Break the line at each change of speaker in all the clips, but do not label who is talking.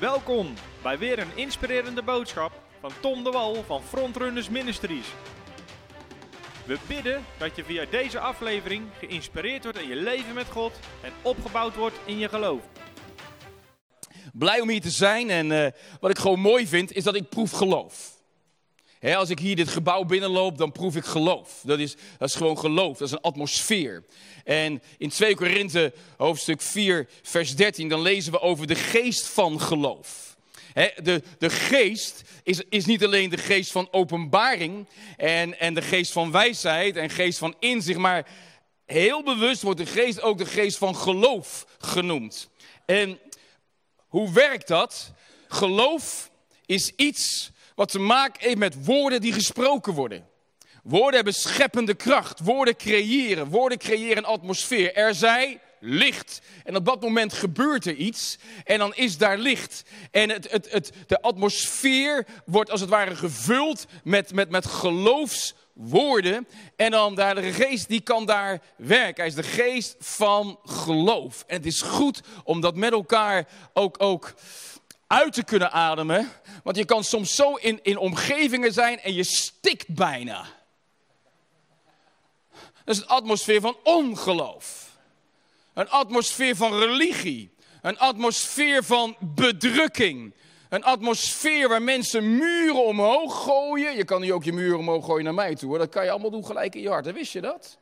Welkom bij weer een inspirerende boodschap van Tom de Wal van Frontrunners Ministries. We bidden dat je via deze aflevering geïnspireerd wordt in je leven met God en opgebouwd wordt in je geloof.
Blij om hier te zijn en uh, wat ik gewoon mooi vind is dat ik proef geloof. Als ik hier dit gebouw binnenloop, dan proef ik geloof. Dat is, dat is gewoon geloof, dat is een atmosfeer. En in 2 Korinthe hoofdstuk 4, vers 13, dan lezen we over de geest van geloof. De, de geest is, is niet alleen de geest van openbaring en, en de geest van wijsheid en geest van inzicht, maar heel bewust wordt de geest ook de geest van geloof genoemd. En hoe werkt dat? Geloof is iets wat te maken heeft met woorden die gesproken worden. Woorden hebben scheppende kracht. Woorden creëren. Woorden creëren een atmosfeer. Er zij licht. En op dat moment gebeurt er iets. En dan is daar licht. En het, het, het, de atmosfeer wordt als het ware gevuld met, met, met geloofswoorden. En dan daar de geest die kan daar werken. Hij is de geest van geloof. En het is goed om dat met elkaar ook, ook uit te kunnen ademen. Want je kan soms zo in, in omgevingen zijn en je stikt bijna. Dat is een atmosfeer van ongeloof. Een atmosfeer van religie. Een atmosfeer van bedrukking. Een atmosfeer waar mensen muren omhoog gooien. Je kan nu ook je muren omhoog gooien naar mij toe. Dat kan je allemaal doen gelijk in je hart. Wist je dat?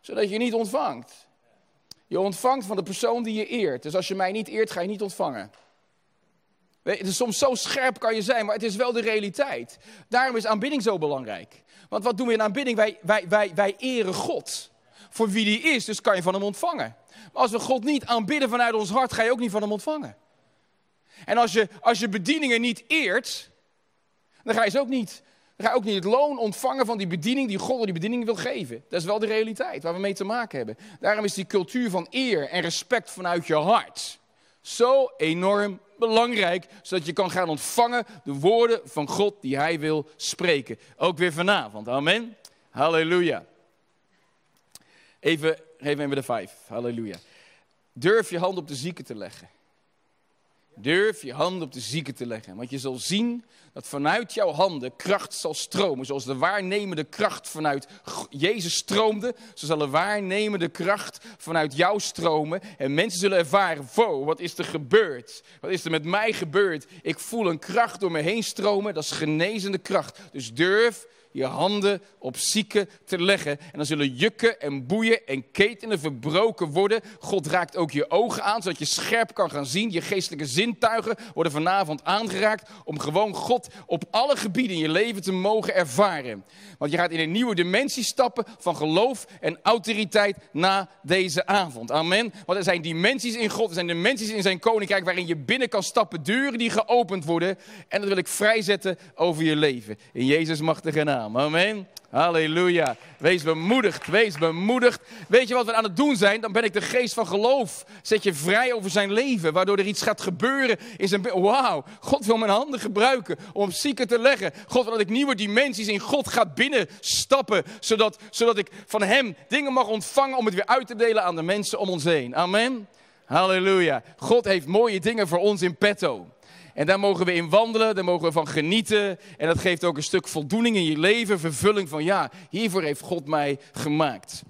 Zodat je niet ontvangt. Je ontvangt van de persoon die je eert. Dus als je mij niet eert, ga je niet ontvangen. Het is soms zo scherp kan je zijn, maar het is wel de realiteit. Daarom is aanbidding zo belangrijk. Want wat doen we in aanbidding? Wij, wij, wij, wij eren God. Voor wie die is, dus kan je van hem ontvangen. Maar als we God niet aanbidden vanuit ons hart, ga je ook niet van hem ontvangen. En als je, als je bedieningen niet eert, dan ga je ze ook niet, dan ga je ook niet het loon ontvangen van die bediening die God die bediening wil geven. Dat is wel de realiteit waar we mee te maken hebben. Daarom is die cultuur van eer en respect vanuit je hart zo enorm belangrijk, zodat je kan gaan ontvangen de woorden van God die hij wil spreken. Ook weer vanavond. Amen. Halleluja. Even, geef even de vijf. Halleluja. Durf je hand op de zieken te leggen. Durf je hand op de zieken te leggen. Want je zal zien dat vanuit jouw handen kracht zal stromen. Zoals de waarnemende kracht vanuit Jezus stroomde. Zo zal de waarnemende kracht vanuit jou stromen. En mensen zullen ervaren, wow, wat is er gebeurd? Wat is er met mij gebeurd? Ik voel een kracht door me heen stromen. Dat is genezende kracht. Dus durf je handen op zieken te leggen. En dan zullen jukken en boeien en ketenen verbroken worden. God raakt ook je ogen aan, zodat je scherp kan gaan zien. Je geestelijke zintuigen worden vanavond aangeraakt om gewoon God op alle gebieden in je leven te mogen ervaren. Want je gaat in een nieuwe dimensie stappen van geloof en autoriteit na deze avond. Amen. Want er zijn dimensies in God, er zijn dimensies in zijn koninkrijk waarin je binnen kan stappen, deuren die geopend worden. En dat wil ik vrijzetten over je leven. In Jezus machtige naam. Amen. Halleluja. Wees bemoedigd, wees bemoedigd. Weet je wat we aan het doen zijn? Dan ben ik de geest van geloof. Zet je vrij over zijn leven, waardoor er iets gaat gebeuren in zijn... Wauw, God wil mijn handen gebruiken om zieken te leggen. God wil dat ik nieuwe dimensies in God ga binnenstappen, zodat, zodat ik van hem dingen mag ontvangen om het weer uit te delen aan de mensen om ons heen. Amen. Halleluja. God heeft mooie dingen voor ons in petto. En daar mogen we in wandelen, daar mogen we van genieten. En dat geeft ook een stuk voldoening in je leven, vervulling van ja, hiervoor heeft God mij gemaakt.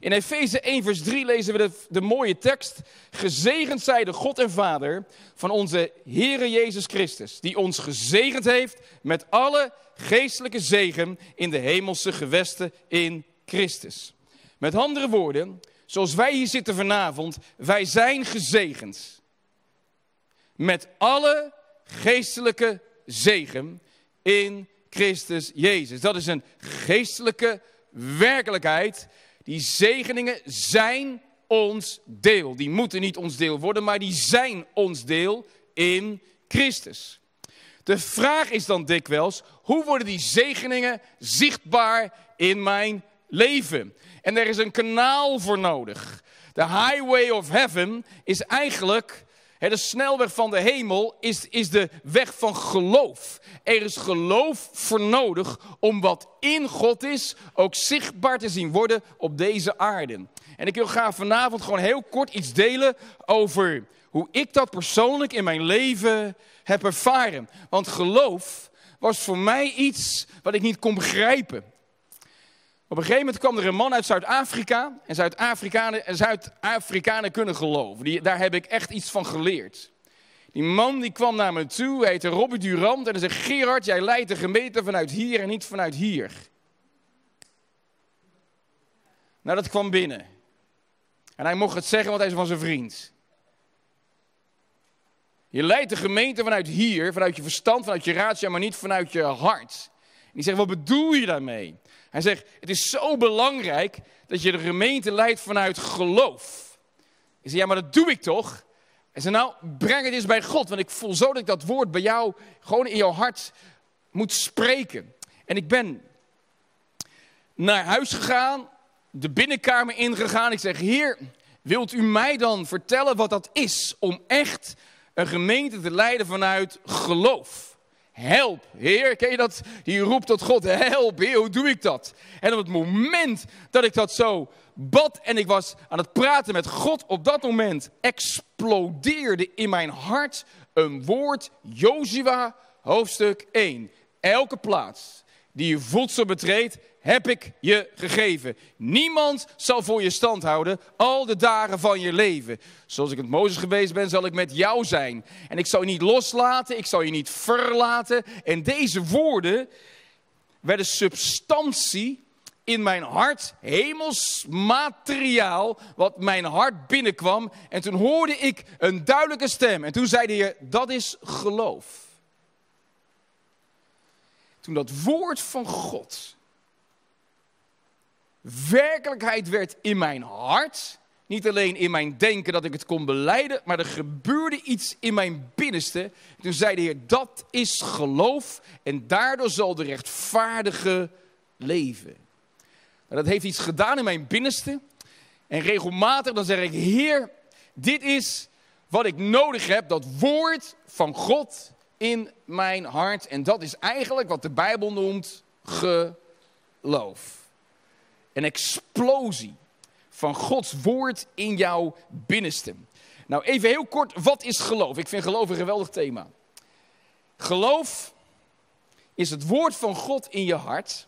In Efeze 1, vers 3 lezen we de, de mooie tekst. Gezegend zij de God en Vader van onze Heere Jezus Christus, die ons gezegend heeft met alle geestelijke zegen in de hemelse gewesten in Christus. Met andere woorden, zoals wij hier zitten vanavond, wij zijn gezegend. Met alle geestelijke zegen in Christus Jezus. Dat is een geestelijke werkelijkheid. Die zegeningen zijn ons deel. Die moeten niet ons deel worden, maar die zijn ons deel in Christus. De vraag is dan dikwijls, hoe worden die zegeningen zichtbaar in mijn leven? En er is een kanaal voor nodig. De highway of heaven is eigenlijk de snelweg van de hemel is, is de weg van geloof. Er is geloof voor nodig om wat in God is ook zichtbaar te zien worden op deze aarde. En ik wil graag vanavond gewoon heel kort iets delen over hoe ik dat persoonlijk in mijn leven heb ervaren. Want geloof was voor mij iets wat ik niet kon begrijpen. Op een gegeven moment kwam er een man uit Zuid-Afrika. En Zuid-Afrikanen Zuid kunnen geloven. Die, daar heb ik echt iets van geleerd. Die man die kwam naar me toe, heette Robbie Durant. En hij zei, Gerard, jij leidt de gemeente vanuit hier en niet vanuit hier. Nou, dat kwam binnen. En hij mocht het zeggen, want hij is van zijn vriend. Je leidt de gemeente vanuit hier, vanuit je verstand, vanuit je ratio, maar niet vanuit je hart. En die zegt, wat bedoel je daarmee? Hij zegt, het is zo belangrijk dat je de gemeente leidt vanuit geloof. Ik zeg, ja, maar dat doe ik toch? Hij zei, nou, breng het eens bij God, want ik voel zo dat ik dat woord bij jou gewoon in jouw hart moet spreken. En ik ben naar huis gegaan, de binnenkamer ingegaan. Ik zeg, Heer, wilt u mij dan vertellen wat dat is om echt een gemeente te leiden vanuit geloof? Help. Heer, ken je dat? Die roept tot God, help, Heer, hoe doe ik dat? En op het moment dat ik dat zo bad en ik was aan het praten met God, op dat moment explodeerde in mijn hart een woord, Jozua, hoofdstuk 1. Elke plaats die je voedsel betreedt, heb ik je gegeven. Niemand zal voor je stand houden al de dagen van je leven. Zoals ik het Mozes geweest ben, zal ik met jou zijn. En ik zal je niet loslaten, ik zal je niet verlaten. En deze woorden werden substantie in mijn hart, hemels materiaal, wat mijn hart binnenkwam. En toen hoorde ik een duidelijke stem. En toen zei de Heer, dat is geloof. Toen dat woord van God werkelijkheid werd in mijn hart. Niet alleen in mijn denken dat ik het kon beleiden, maar er gebeurde iets in mijn binnenste. Toen zei de Heer, dat is geloof en daardoor zal de rechtvaardige leven. Nou, dat heeft iets gedaan in mijn binnenste. En regelmatig dan zeg ik, Heer, dit is wat ik nodig heb, dat woord van God in mijn hart. En dat is eigenlijk wat de Bijbel noemt geloof. Een explosie van Gods woord in jouw binnenste. Nou, even heel kort, wat is geloof? Ik vind geloof een geweldig thema. Geloof is het woord van God in je hart.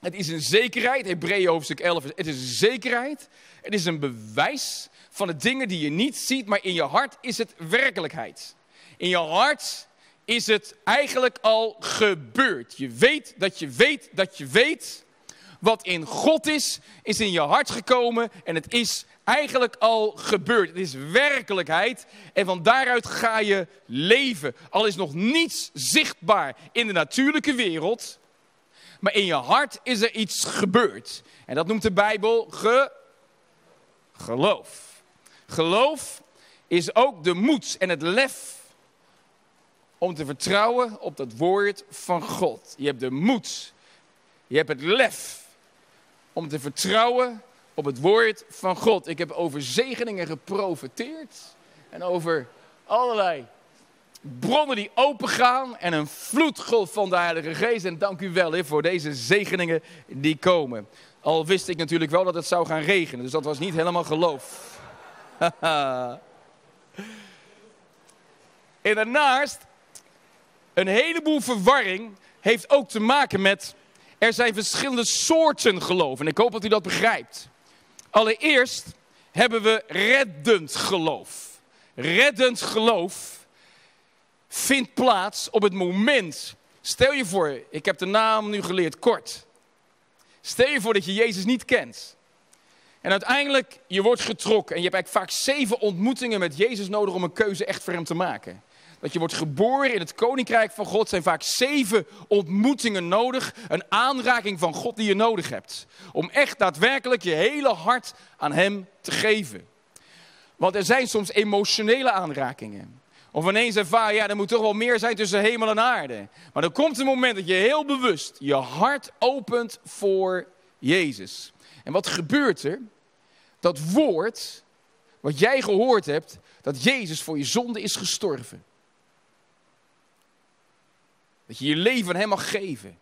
Het is een zekerheid, Hebreeën hoofdstuk 11, het is een zekerheid. Het is een bewijs van de dingen die je niet ziet, maar in je hart is het werkelijkheid. In je hart is het eigenlijk al gebeurd. Je weet dat je weet dat je weet wat in God is, is in je hart gekomen en het is eigenlijk al gebeurd. Het is werkelijkheid en van daaruit ga je leven. Al is nog niets zichtbaar in de natuurlijke wereld, maar in je hart is er iets gebeurd. En dat noemt de Bijbel ge geloof. Geloof is ook de moed en het lef om te vertrouwen op dat woord van God. Je hebt de moed, je hebt het lef om te vertrouwen op het woord van God. Ik heb over zegeningen geprofiteerd en over allerlei bronnen die opengaan en een vloedgolf van de Heilige Geest. En dank u wel voor deze zegeningen die komen. Al wist ik natuurlijk wel dat het zou gaan regenen, dus dat was niet helemaal geloof. en daarnaast, een heleboel verwarring heeft ook te maken met er zijn verschillende soorten geloof. En ik hoop dat u dat begrijpt. Allereerst hebben we reddend geloof. Reddend geloof vindt plaats op het moment. Stel je voor, ik heb de naam nu geleerd kort. Stel je voor dat je Jezus niet kent. En uiteindelijk, je wordt getrokken. En je hebt eigenlijk vaak zeven ontmoetingen met Jezus nodig om een keuze echt voor hem te maken dat je wordt geboren in het koninkrijk van God, zijn vaak zeven ontmoetingen nodig. Een aanraking van God die je nodig hebt. Om echt daadwerkelijk je hele hart aan Hem te geven. Want er zijn soms emotionele aanrakingen. Of ineens ervaar, ja, er moet toch wel meer zijn tussen hemel en aarde. Maar er komt een moment dat je heel bewust je hart opent voor Jezus. En wat gebeurt er? Dat woord wat jij gehoord hebt, dat Jezus voor je zonde is gestorven. Dat je je leven aan Hem mag geven.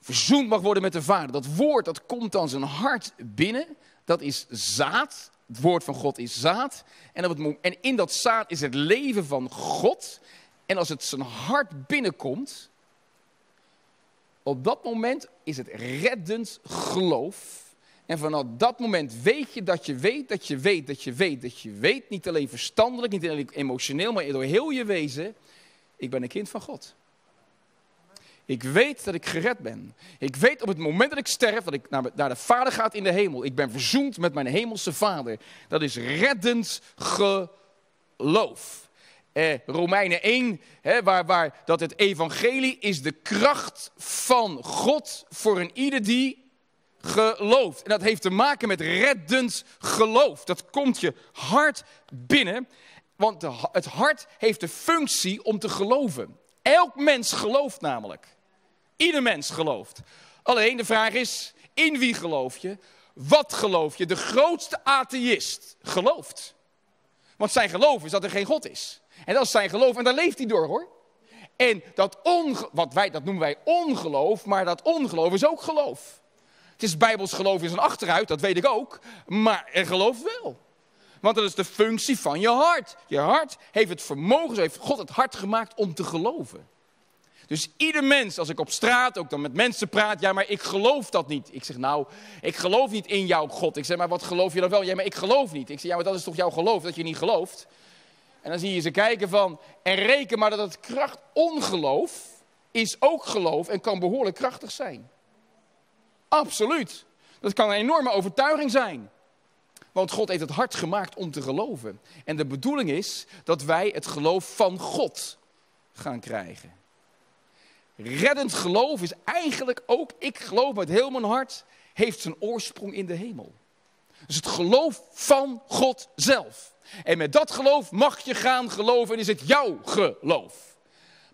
Verzoend mag worden met de Vader. Dat woord dat komt dan zijn hart binnen. Dat is zaad. Het woord van God is zaad. En, op het, en in dat zaad is het leven van God. En als het zijn hart binnenkomt, op dat moment is het reddend geloof. En vanaf dat moment weet je dat je weet dat je weet dat je weet dat je weet. Niet alleen verstandelijk, niet alleen emotioneel, maar door heel je wezen. Ik ben een kind van God. Ik weet dat ik gered ben. Ik weet op het moment dat ik sterf, dat ik naar, de Vader gaat in de hemel. Ik ben verzoend met mijn hemelse Vader. Dat is reddend geloof. Eh, Romeinen 1, hè, waar, waar dat het evangelie is de kracht van God voor een ieder die gelooft. En dat heeft te maken met reddend geloof. Dat komt je hart binnen, want het hart heeft de functie om te geloven. Elk mens gelooft namelijk. Ieder mens gelooft. Alleen de vraag is, in wie geloof je? Wat geloof je? De grootste atheïst gelooft. Want zijn geloof is dat er geen God is. En dat is zijn geloof en daar leeft hij door hoor. En dat, onge wat wij, dat noemen wij ongeloof, maar dat ongeloof is ook geloof. Het is bijbels geloof is een achteruit, dat weet ik ook. Maar er gelooft wel. Want dat is de functie van je hart. Je hart heeft het vermogen, zo heeft God het hart gemaakt om te geloven. Dus ieder mens, als ik op straat ook dan met mensen praat, ja, maar ik geloof dat niet. Ik zeg, nou, ik geloof niet in jouw God. Ik zeg, maar wat geloof je dan wel? Ja, maar ik geloof niet. Ik zeg, ja, maar dat is toch jouw geloof, dat je niet gelooft? En dan zie je ze kijken van, en reken maar dat het kracht ongeloof is ook geloof en kan behoorlijk krachtig zijn. Absoluut. Dat kan een enorme overtuiging zijn. Want God heeft het hart gemaakt om te geloven. En de bedoeling is dat wij het geloof van God gaan krijgen. Reddend geloof is eigenlijk ook, ik geloof met heel mijn hart, heeft zijn oorsprong in de hemel. Dus het geloof van God zelf. En met dat geloof mag je gaan geloven en is het jouw geloof.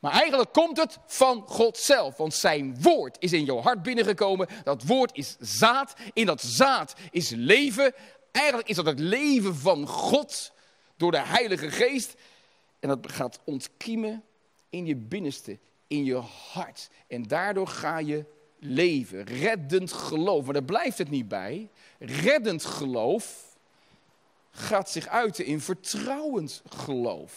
Maar eigenlijk komt het van God zelf, want zijn woord is in jouw hart binnengekomen. Dat woord is zaad, in dat zaad is leven. Eigenlijk is dat het leven van God door de Heilige Geest. En dat gaat ontkiemen in je binnenste, in je hart. En daardoor ga je leven, reddend geloof. Maar daar blijft het niet bij. Reddend geloof gaat zich uiten in vertrouwend geloof.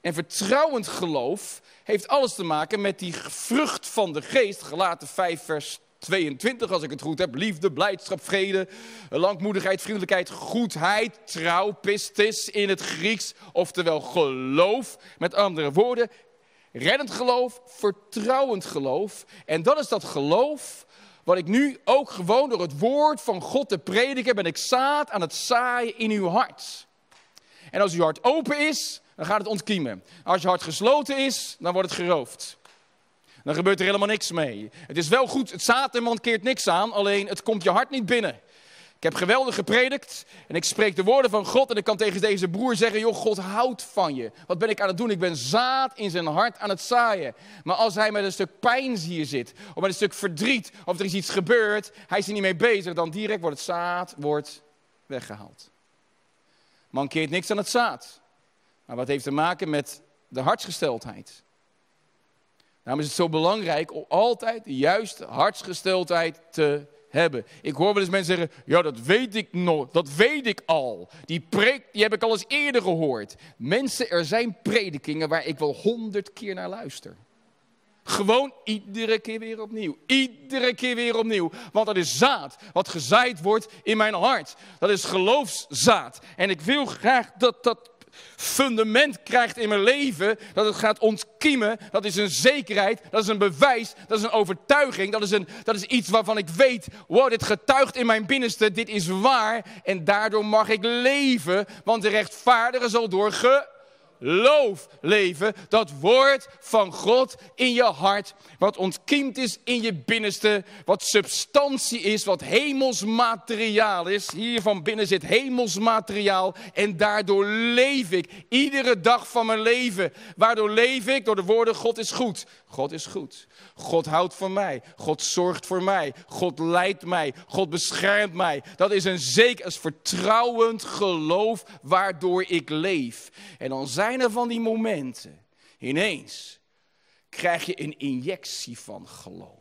En vertrouwend geloof heeft alles te maken met die vrucht van de geest. Gelaten 5 vers 22 als ik het goed heb. Liefde, blijdschap, vrede, langmoedigheid, vriendelijkheid, goedheid, trouw, pistis in het Grieks. Oftewel geloof. Met andere woorden, reddend geloof, vertrouwend geloof. En dat is dat geloof wat ik nu ook gewoon door het woord van God te prediken ben ik zaad aan het zaaien in uw hart. En als uw hart open is, dan gaat het ontkiemen. Als je hart gesloten is, dan wordt het geroofd. Dan gebeurt er helemaal niks mee. Het is wel goed, het zaad keert niks aan, alleen het komt je hart niet binnen. Ik heb geweldig gepredikt en ik spreek de woorden van God en ik kan tegen deze broer zeggen, joh, God houdt van je. Wat ben ik aan het doen? Ik ben zaad in zijn hart aan het zaaien. Maar als hij met een stuk pijn hier zit, of met een stuk verdriet, of er is iets gebeurd, hij is er niet mee bezig, dan direct wordt het zaad wordt weggehaald. Mankeert niks aan het zaad. Maar wat heeft te maken met de hartsgesteldheid. Daarom is het zo belangrijk om altijd de juiste hartsgesteldheid te hebben. Ik hoor wel eens mensen zeggen, ja dat weet ik nog, dat weet ik al. Die preek, die heb ik al eens eerder gehoord. Mensen, er zijn predikingen waar ik wel honderd keer naar luister. Gewoon iedere keer weer opnieuw. Iedere keer weer opnieuw. Want dat is zaad wat gezaaid wordt in mijn hart. Dat is geloofszaad. En ik wil graag dat dat fundament krijgt in mijn leven, dat het gaat ontkiemen, dat is een zekerheid, dat is een bewijs, dat is een overtuiging, dat is, een, dat is iets waarvan ik weet, wow, dit getuigt in mijn binnenste, dit is waar. En daardoor mag ik leven, want de rechtvaardige zal door ge loof leven. Dat woord van God in je hart. Wat ontkiemd is in je binnenste. Wat substantie is. Wat hemelsmateriaal is. Hier van binnen zit hemelsmateriaal. En daardoor leef ik. Iedere dag van mijn leven. Waardoor leef ik? Door de woorden God is goed. God is goed. God houdt van mij. God zorgt voor mij. God leidt mij. God beschermt mij. Dat is een zeker, een vertrouwend geloof waardoor ik leef. En dan zijn er van die momenten. Ineens krijg je een injectie van geloof.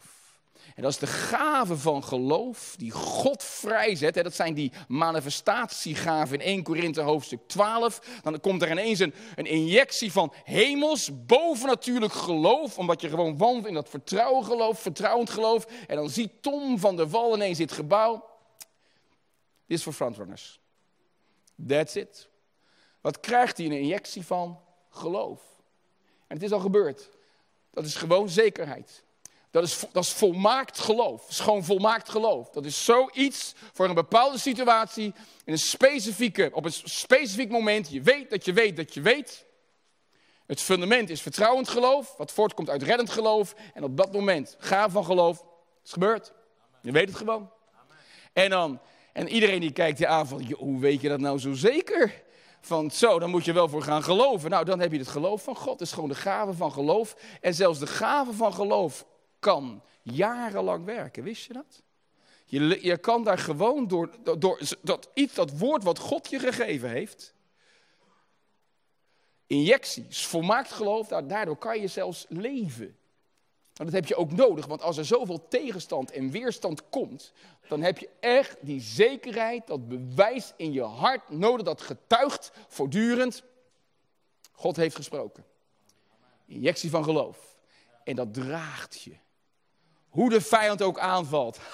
En dat is de gave van geloof die God vrijzet. Dat zijn die manifestatiegaven in 1 Korinthe hoofdstuk 12. Dan komt er ineens een, een injectie van hemels, bovennatuurlijk geloof. Omdat je gewoon wandelt in dat vertrouwen geloof, vertrouwend geloof. En dan ziet Tom van der Wal ineens dit gebouw. Dit is voor frontrunners. That's it. Wat krijgt hij? Een injectie van geloof. En het is al gebeurd. Dat is gewoon zekerheid. Dat is, dat is volmaakt geloof. Dat is gewoon volmaakt geloof. Dat is zoiets voor een bepaalde situatie, in een specifieke, op een specifiek moment. Je weet dat je weet dat je weet. Het fundament is vertrouwend geloof, wat voortkomt uit reddend geloof. En op dat moment, gaaf van geloof, is gebeurd. Je weet het gewoon. En, dan, en iedereen die kijkt je aan van, hoe weet je dat nou zo zeker? Van zo, dan moet je wel voor gaan geloven. Nou, dan heb je het geloof van God. Het is gewoon de gave van geloof. En zelfs de gave van geloof kan jarenlang werken. Wist je dat? Je, je kan daar gewoon door, door dat, iets, dat woord wat God je gegeven heeft, injecties, volmaakt geloof, daardoor kan je zelfs leven. En dat heb je ook nodig, want als er zoveel tegenstand en weerstand komt, dan heb je echt die zekerheid, dat bewijs in je hart nodig, dat getuigt voortdurend. God heeft gesproken. Injectie van geloof. En dat draagt je. Hoe de vijand ook aanvalt.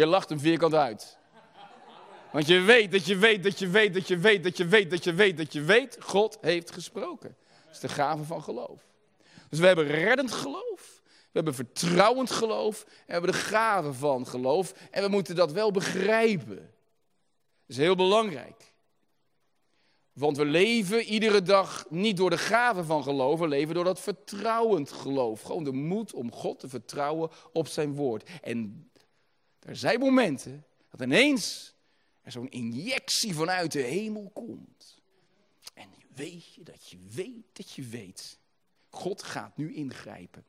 je lacht hem vierkant uit. Want je weet dat je weet dat je weet dat je weet dat je weet dat je weet dat je weet. God heeft gesproken. Dat is de gave van geloof. Dus we hebben reddend geloof. We hebben vertrouwend geloof. En we hebben de gave van geloof. En we moeten dat wel begrijpen. Dat is heel belangrijk. Want we leven iedere dag niet door de gave van geloof, we leven door dat vertrouwend geloof. Gewoon de moed om God te vertrouwen op zijn woord. En er zijn momenten dat ineens er zo'n injectie vanuit de hemel komt. En weet je dat je weet dat je weet. God gaat nu ingrijpen.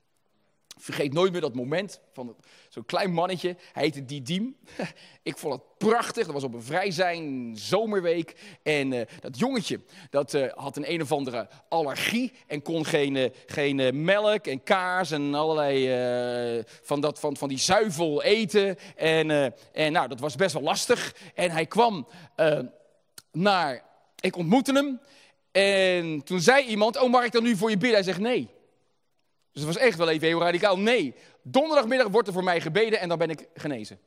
Vergeet nooit meer dat moment van zo'n klein mannetje. Hij heette Didim. Ik vond het prachtig. Dat was op een vrij zijn zomerweek. En uh, dat jongetje dat, uh, had een een of andere allergie. En kon geen, uh, geen melk en kaas en allerlei van, dat, van, van die zuivel eten. En, en nou, dat was best wel lastig. En hij kwam naar... Ik ontmoette hem. En toen zei iemand, oh mag ik dan nu voor je bidden? Hij zegt nee. Dus het was echt wel even heel radicaal. Nee, donderdagmiddag wordt er voor mij gebeden en dan ben ik genezen.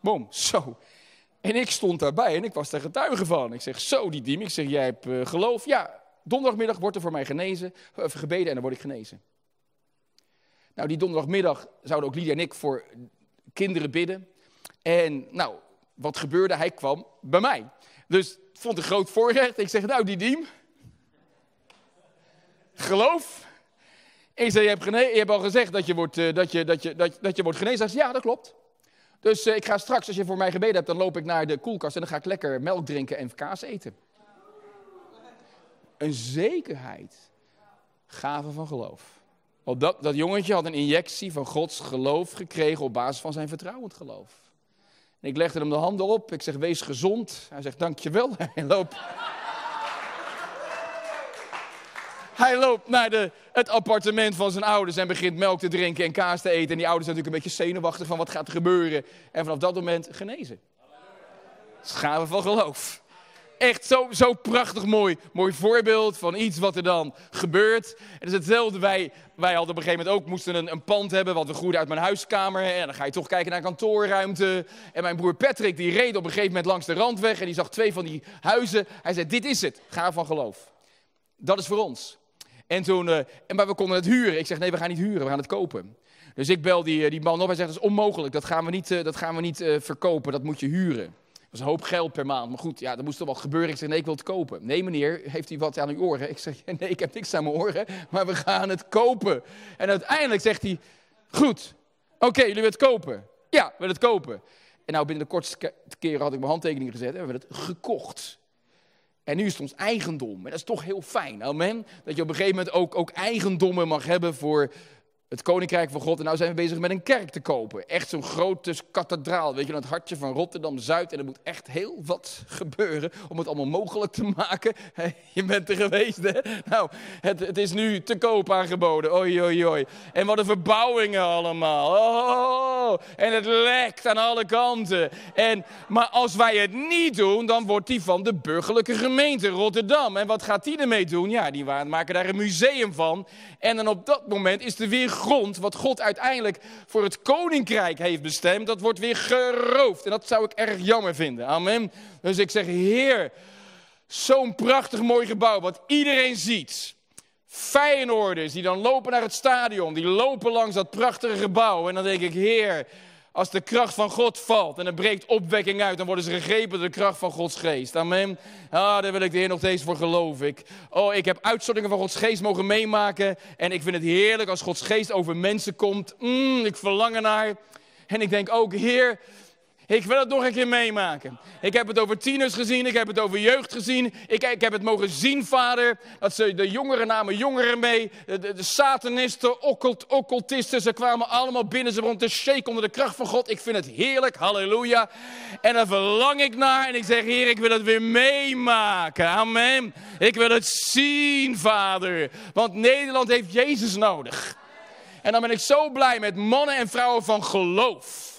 Boom, zo. En ik stond daarbij en ik was daar getuige van. Ik zeg, zo die diem. Ik zeg, jij hebt uh, geloof. Ja, donderdagmiddag wordt er voor mij genezen, uh, gebeden en dan word ik genezen. Nou, die donderdagmiddag zouden ook Lydia en ik voor kinderen bidden. En nou, wat gebeurde? Hij kwam bij mij. Dus vond een groot voorrecht. Ik zeg, nou die diem. Geloof. Zei, je hebt, je hebt al gezegd dat je wordt, uh, dat je, dat je, dat, dat je wordt genezen. Hij zei, ja, dat klopt. Dus uh, ik ga straks, als je voor mij gebeden hebt, dan loop ik naar de koelkast en dan ga ik lekker melk drinken en kaas eten. Een zekerheid. Gave van geloof. Want dat, dat jongetje had een injectie van Gods geloof gekregen op basis van zijn vertrouwend geloof. En ik legde hem de handen op. Ik zeg, wees gezond. Hij zegt, dankjewel. Hij loopt... Hij loopt naar de, het appartement van zijn ouders en begint melk te drinken en kaas te eten. En die ouders zijn natuurlijk een beetje zenuwachtig van wat gaat er gebeuren. En vanaf dat moment genezen. Schade van geloof. Echt zo, zo prachtig mooi, mooi voorbeeld van iets wat er dan gebeurt. Het is hetzelfde, wij, wij hadden op een gegeven moment ook, moesten een, een pand hebben, wat we groeiden uit mijn huiskamer. En dan ga je toch kijken naar kantoorruimte. En mijn broer Patrick, die reed op een gegeven moment langs de randweg en die zag twee van die huizen. Hij zei, dit is het, ga van geloof. Dat is voor ons. En toen, en, maar we konden het huren. Ik zeg, nee, we gaan niet huren, we gaan het kopen. Dus ik bel die, die man op. Hij zegt, dat is onmogelijk, dat gaan we niet, uh, dat gaan we niet verkopen, dat moet je huren. Dat is een hoop geld per maand. Maar goed, ja, dat moest toch wel gebeuren. Ik zeg, nee, ik wil het kopen. Nee, meneer, heeft u wat aan uw oren? Ik zeg, nee, ik heb niks aan mijn oren, maar we gaan het kopen. En uiteindelijk zegt hij, goed, oké, jullie willen het kopen? Ja, we willen het kopen. En nou, binnen de kortste keren had ik mijn handtekening gezet en we hebben het gekocht. En nu is het ons eigendom. En dat is toch heel fijn, amen. Dat je op een gegeven moment ook, ook eigendommen mag hebben voor het koninkrijk van God. En nou zijn we bezig met een kerk te kopen. Echt zo'n grote kathedraal, weet je, in het hartje van Rotterdam-Zuid. En er moet echt heel wat gebeuren om het allemaal mogelijk te maken. Je bent er geweest, hè? Nou, het, het is nu te koop aangeboden. Oei, oei, oei. En wat een verbouwingen allemaal. Oh, en het lekt aan alle kanten. En, maar als wij het niet doen, dan wordt die van de burgerlijke gemeente Rotterdam. En wat gaat die ermee doen? Ja, die maken daar een museum van. En dan op dat moment is er weer grond, wat God uiteindelijk voor het koninkrijk heeft bestemd, dat wordt weer geroofd. En dat zou ik erg jammer vinden. Amen. Dus ik zeg, Heer, zo'n prachtig mooi gebouw, wat iedereen ziet. Feyenoorders die dan lopen naar het stadion, die lopen langs dat prachtige gebouw. En dan denk ik, Heer, als de kracht van God valt en er breekt opwekking uit, dan worden ze gegrepen door de kracht van Gods geest. Amen. Ah, daar wil ik de Heer nog steeds voor geloven. Ik, oh, ik heb uitstortingen van Gods geest mogen meemaken. En ik vind het heerlijk als Gods geest over mensen komt. Mm, ik verlang ernaar. En ik denk ook, Heer, ik wil het nog een keer meemaken. Ik heb het over tieners gezien, ik heb het over jeugd gezien. Ik, ik heb het mogen zien, vader, dat ze de jongeren namen jongeren mee. De, satanisten, occult, occultisten, ze kwamen allemaal binnen. Ze begonnen te shake onder de kracht van God. Ik vind het heerlijk, halleluja. En daar verlang ik naar en ik zeg, Heer, ik wil het weer meemaken. Amen. Ik wil het zien, vader. Want Nederland heeft Jezus nodig. En dan ben ik zo blij met mannen en vrouwen van geloof.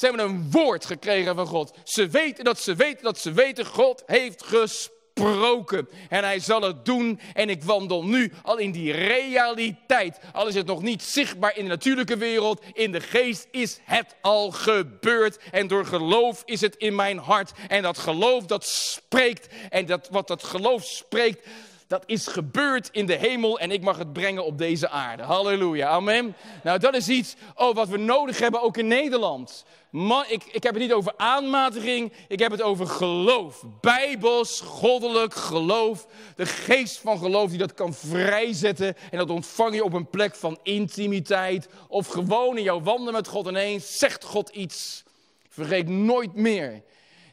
Ze hebben een woord gekregen van God. Ze weten dat ze weten dat ze weten, God heeft gesproken. En hij zal het doen. En ik wandel nu al in die realiteit. Al is het nog niet zichtbaar in de natuurlijke wereld. In de geest is het al gebeurd. En door geloof is het in mijn hart. En dat geloof dat spreekt. En dat, wat dat geloof spreekt, dat is gebeurd in de hemel en ik mag het brengen op deze aarde. Halleluja, amen. Nou, dat is iets oh, wat we nodig hebben ook in Nederland. Man, ik, ik heb het niet over aanmatiging, ik heb het over geloof. Bijbels, goddelijk geloof. De geest van geloof die dat kan vrijzetten. En dat ontvang je op een plek van intimiteit. Of gewoon in jouw wandelen met God ineens zegt God iets. Vergeet nooit meer.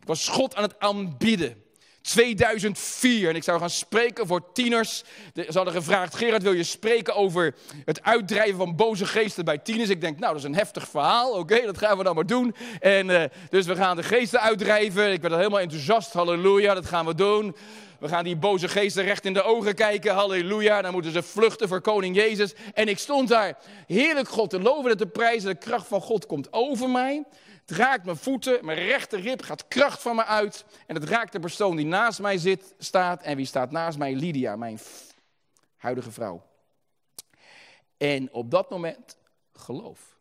Ik was God aan het aanbidden. 2004. En ik zou gaan spreken voor tieners. Ze hadden gevraagd, Gerard wil je spreken over het uitdrijven van boze geesten bij tieners? Ik denk, nou dat is een heftig verhaal. Oké, dat gaan we dan maar doen. En uh, dus we gaan de geesten uitdrijven. Ik ben er helemaal enthousiast. Halleluja, dat gaan we doen. We gaan die boze geesten recht in de ogen kijken. Halleluja. Dan moeten ze vluchten voor koning Jezus. En ik stond daar heerlijk God te loven en te prijzen. De kracht van God komt over mij. Het raakt mijn voeten, mijn rechterrib gaat kracht van me uit. En het raakt de persoon die naast mij zit, staat. En wie staat naast mij? Lydia, mijn huidige vrouw. En op dat moment, geloof.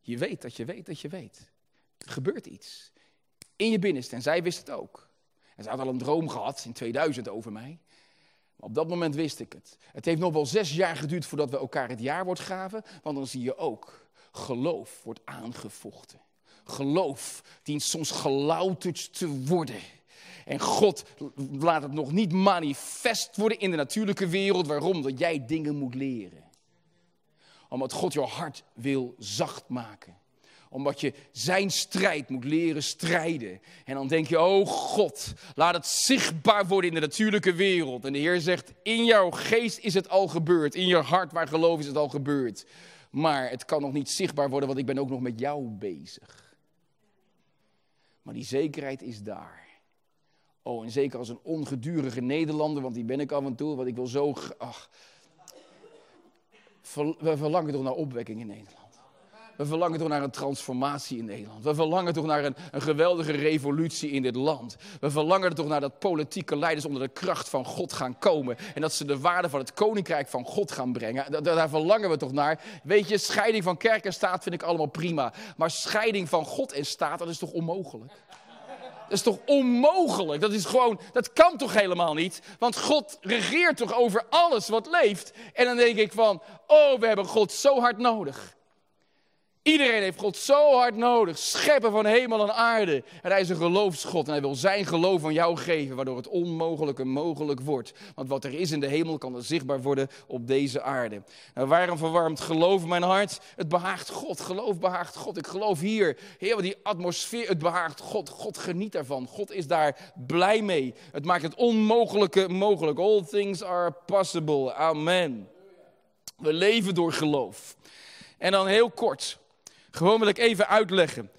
Je weet dat je weet dat je weet. Er gebeurt iets. In je binnenste. En zij wist het ook. En ze had al een droom gehad in 2000 over mij. Maar op dat moment wist ik het. Het heeft nog wel zes jaar geduurd voordat we elkaar het jaarwoord gaven. Want dan zie je ook, geloof wordt aangevochten geloof dient soms gelouterd te worden. En God laat het nog niet manifest worden in de natuurlijke wereld. Waarom? Dat jij dingen moet leren. Omdat God jouw hart wil zacht maken. Omdat je zijn strijd moet leren strijden. En dan denk je, oh God, laat het zichtbaar worden in de natuurlijke wereld. En de Heer zegt, in jouw geest is het al gebeurd. In je hart waar geloof is het al gebeurd. Maar het kan nog niet zichtbaar worden, want ik ben ook nog met jou bezig. Maar die zekerheid is daar. Oh, en zeker als een ongedurige Nederlander, want die ben ik af en toe, want ik wil zo. Ach, we verlangen toch naar opwekking in Nederland. We verlangen toch naar een transformatie in Nederland. We verlangen toch naar een, een, geweldige revolutie in dit land. We verlangen er toch naar dat politieke leiders onder de kracht van God gaan komen. En dat ze de waarde van het koninkrijk van God gaan brengen. Daar, daar verlangen we toch naar. Weet je, scheiding van kerk en staat vind ik allemaal prima. Maar scheiding van God en staat, dat is toch onmogelijk? Dat is toch onmogelijk? Dat is gewoon, dat kan toch helemaal niet? Want God regeert toch over alles wat leeft? En dan denk ik van, oh, we hebben God zo hard nodig. Iedereen heeft God zo hard nodig. Schepper van hemel en aarde. En hij is een geloofsgod. En hij wil zijn geloof aan jou geven. Waardoor het onmogelijke mogelijk wordt. Want wat er is in de hemel kan er zichtbaar worden op deze aarde. Nou, waarom verwarmt geloof mijn hart? Het behaagt God. Geloof behaagt God. Ik geloof hier. Heer, die atmosfeer. Het behaagt God. God geniet daarvan. God is daar blij mee. Het maakt het onmogelijke mogelijk. All things are possible. Amen. We leven door geloof. En dan heel kort. Gewoon wil ik even uitleggen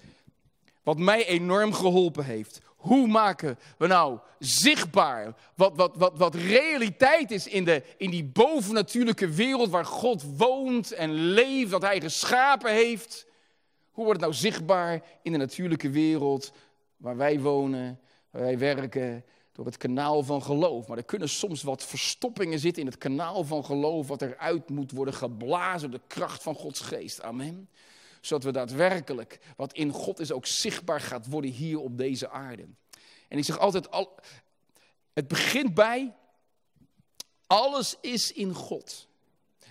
wat mij enorm geholpen heeft. Hoe maken we nou zichtbaar wat, wat, wat, wat realiteit is in, de, in die bovennatuurlijke wereld waar God woont en leeft, dat Hij geschapen heeft? Hoe wordt het nou zichtbaar in de natuurlijke wereld waar wij wonen, waar wij werken, door het kanaal van geloof? Maar er kunnen soms wat verstoppingen zitten in het kanaal van geloof, wat eruit moet worden geblazen de kracht van Gods geest. Amen zodat we daadwerkelijk wat in God is ook zichtbaar gaat worden hier op deze aarde. En ik zeg altijd, al, het begint bij, alles is in God.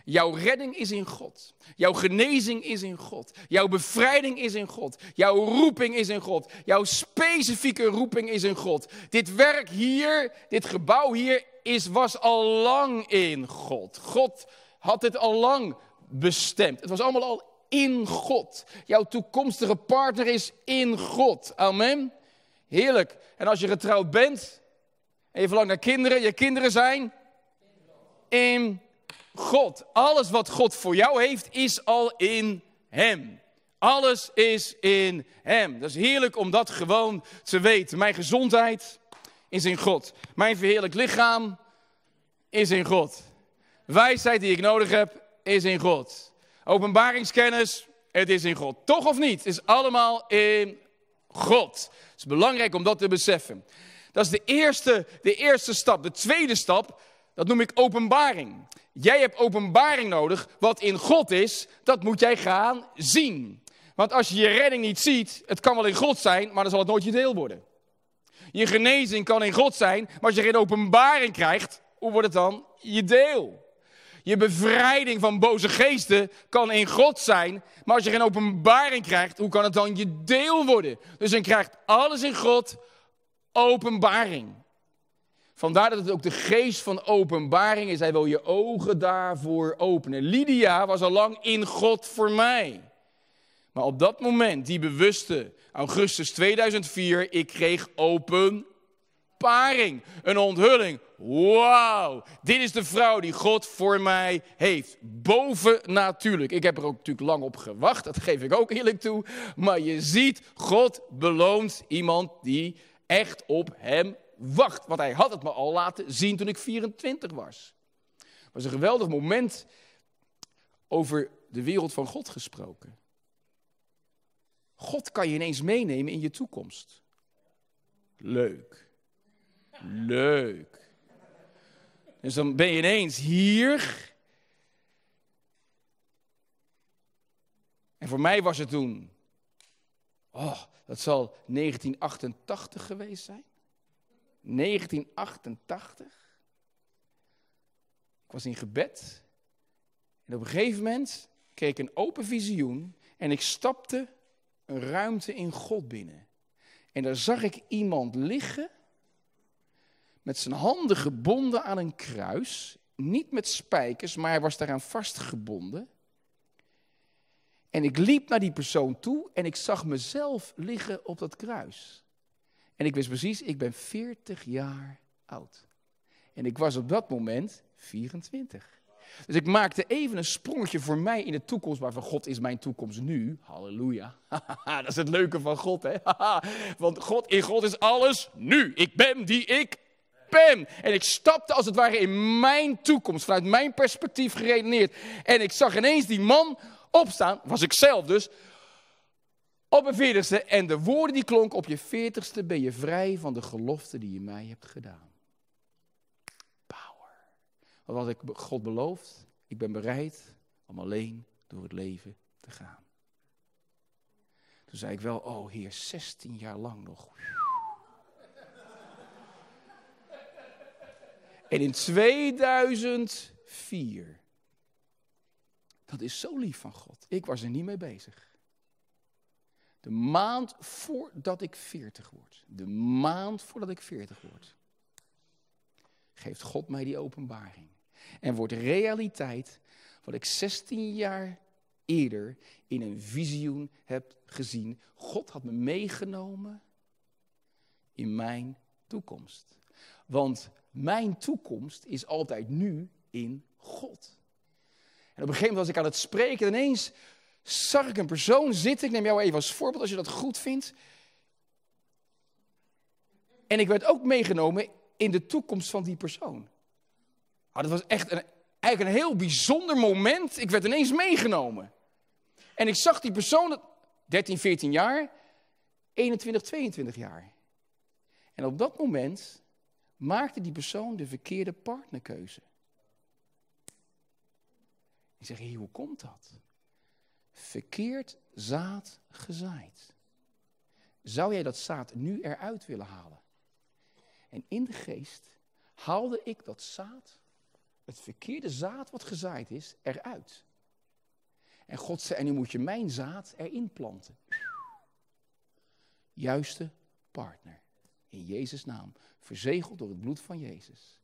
Jouw redding is in God. Jouw genezing is in God. Jouw bevrijding is in God. Jouw roeping is in God. Jouw specifieke roeping is in God. Dit werk hier, dit gebouw hier, is, was al lang in God. God had dit al lang bestemd. Het was allemaal al in God. Jouw toekomstige partner is in God. Amen. Heerlijk. En als je getrouwd bent en je verlangt naar kinderen, je kinderen zijn in God. Alles wat God voor jou heeft, is al in Hem. Alles is in Hem. Dat is heerlijk om dat gewoon te weten. Mijn gezondheid is in God. Mijn verheerlijk lichaam is in God. Wijsheid die ik nodig heb, is in God. Openbaringskennis, het is in God. Toch of niet? Het is allemaal in God. Het is belangrijk om dat te beseffen. Dat is de eerste, de eerste stap. De tweede stap, dat noem ik openbaring. Jij hebt openbaring nodig. Wat in God is, dat moet jij gaan zien. Want als je je redding niet ziet, het kan wel in God zijn, maar dan zal het nooit je deel worden. Je genezing kan in God zijn, maar als je geen openbaring krijgt, hoe wordt het dan je deel? Je bevrijding van boze geesten kan in God zijn. Maar als je geen openbaring krijgt, hoe kan het dan je deel worden? Dus je krijgt alles in God openbaring. Vandaar dat het ook de geest van openbaring is. Hij wil je ogen daarvoor openen. Lydia was al lang in God voor mij. Maar op dat moment, die bewuste augustus 2004, ik kreeg Een onthulling. Wauw, dit is de vrouw die God voor mij heeft. Boven natuurlijk. Ik heb er ook natuurlijk lang op gewacht, dat geef ik ook eerlijk toe. Maar je ziet, God beloont iemand die echt op hem wacht. Want hij had het me al laten zien toen ik 24 was. Het was een geweldig moment over de wereld van God gesproken. God kan je ineens meenemen in je toekomst. Leuk. Leuk. Dus dan ben je ineens hier. En voor mij was het toen, oh, dat zal 1988 geweest zijn. 1988. Ik was in gebed. En op een gegeven moment kreeg ik een open visioen. En ik stapte een ruimte in God binnen. En daar zag ik iemand liggen met zijn handen gebonden aan een kruis. Niet met spijkers, maar hij was daaraan vastgebonden. En ik liep naar die persoon toe en ik zag mezelf liggen op dat kruis. En ik wist precies, ik ben 40 jaar oud. En ik was op dat moment 24. Dus ik maakte even een sprongetje voor mij in de toekomst, maar van God is mijn toekomst nu. Halleluja. dat is het leuke van God, hè? Want God, in God is alles nu. Ik ben die ik en ik stapte als het ware in mijn toekomst, vanuit mijn perspectief geredeneerd. En ik zag ineens die man opstaan, was ik zelf dus, op een veertigste. En de woorden die klonken, op je veertigste ben je vrij van de gelofte die je mij hebt gedaan. Power. Wat had ik God beloofd? Ik ben bereid om alleen door het leven te gaan. Toen zei ik wel, oh heer, 16 jaar lang nog. En in 2004, dat is zo lief van God. Ik was er niet mee bezig. De maand voordat ik 40 word. De maand voordat ik 40 word. Geeft God mij die openbaring. En wordt realiteit wat ik 16 jaar eerder in een visioen heb gezien. God had me meegenomen in mijn toekomst. Want mijn toekomst is altijd nu in God. En op een gegeven moment was ik aan het spreken en ineens zag ik een persoon zitten. Ik neem jou even als voorbeeld als je dat goed vindt. En ik werd ook meegenomen in de toekomst van die persoon. Oh, dat was echt een, eigenlijk een heel bijzonder moment. Ik werd ineens meegenomen. En ik zag die persoon, 13, 14 jaar, 21, 22 jaar. En op dat moment maakte die persoon de verkeerde partnerkeuze. Ik zeg, hoe komt dat? Verkeerd zaad gezaaid. Zou jij dat zaad nu eruit willen halen? En in de geest haalde ik dat zaad, het verkeerde zaad wat gezaaid is, eruit. En God zei, en nu moet je mijn zaad erin planten. Juiste partner. In Jezus' naam. Verzegeld door het bloed van Jezus.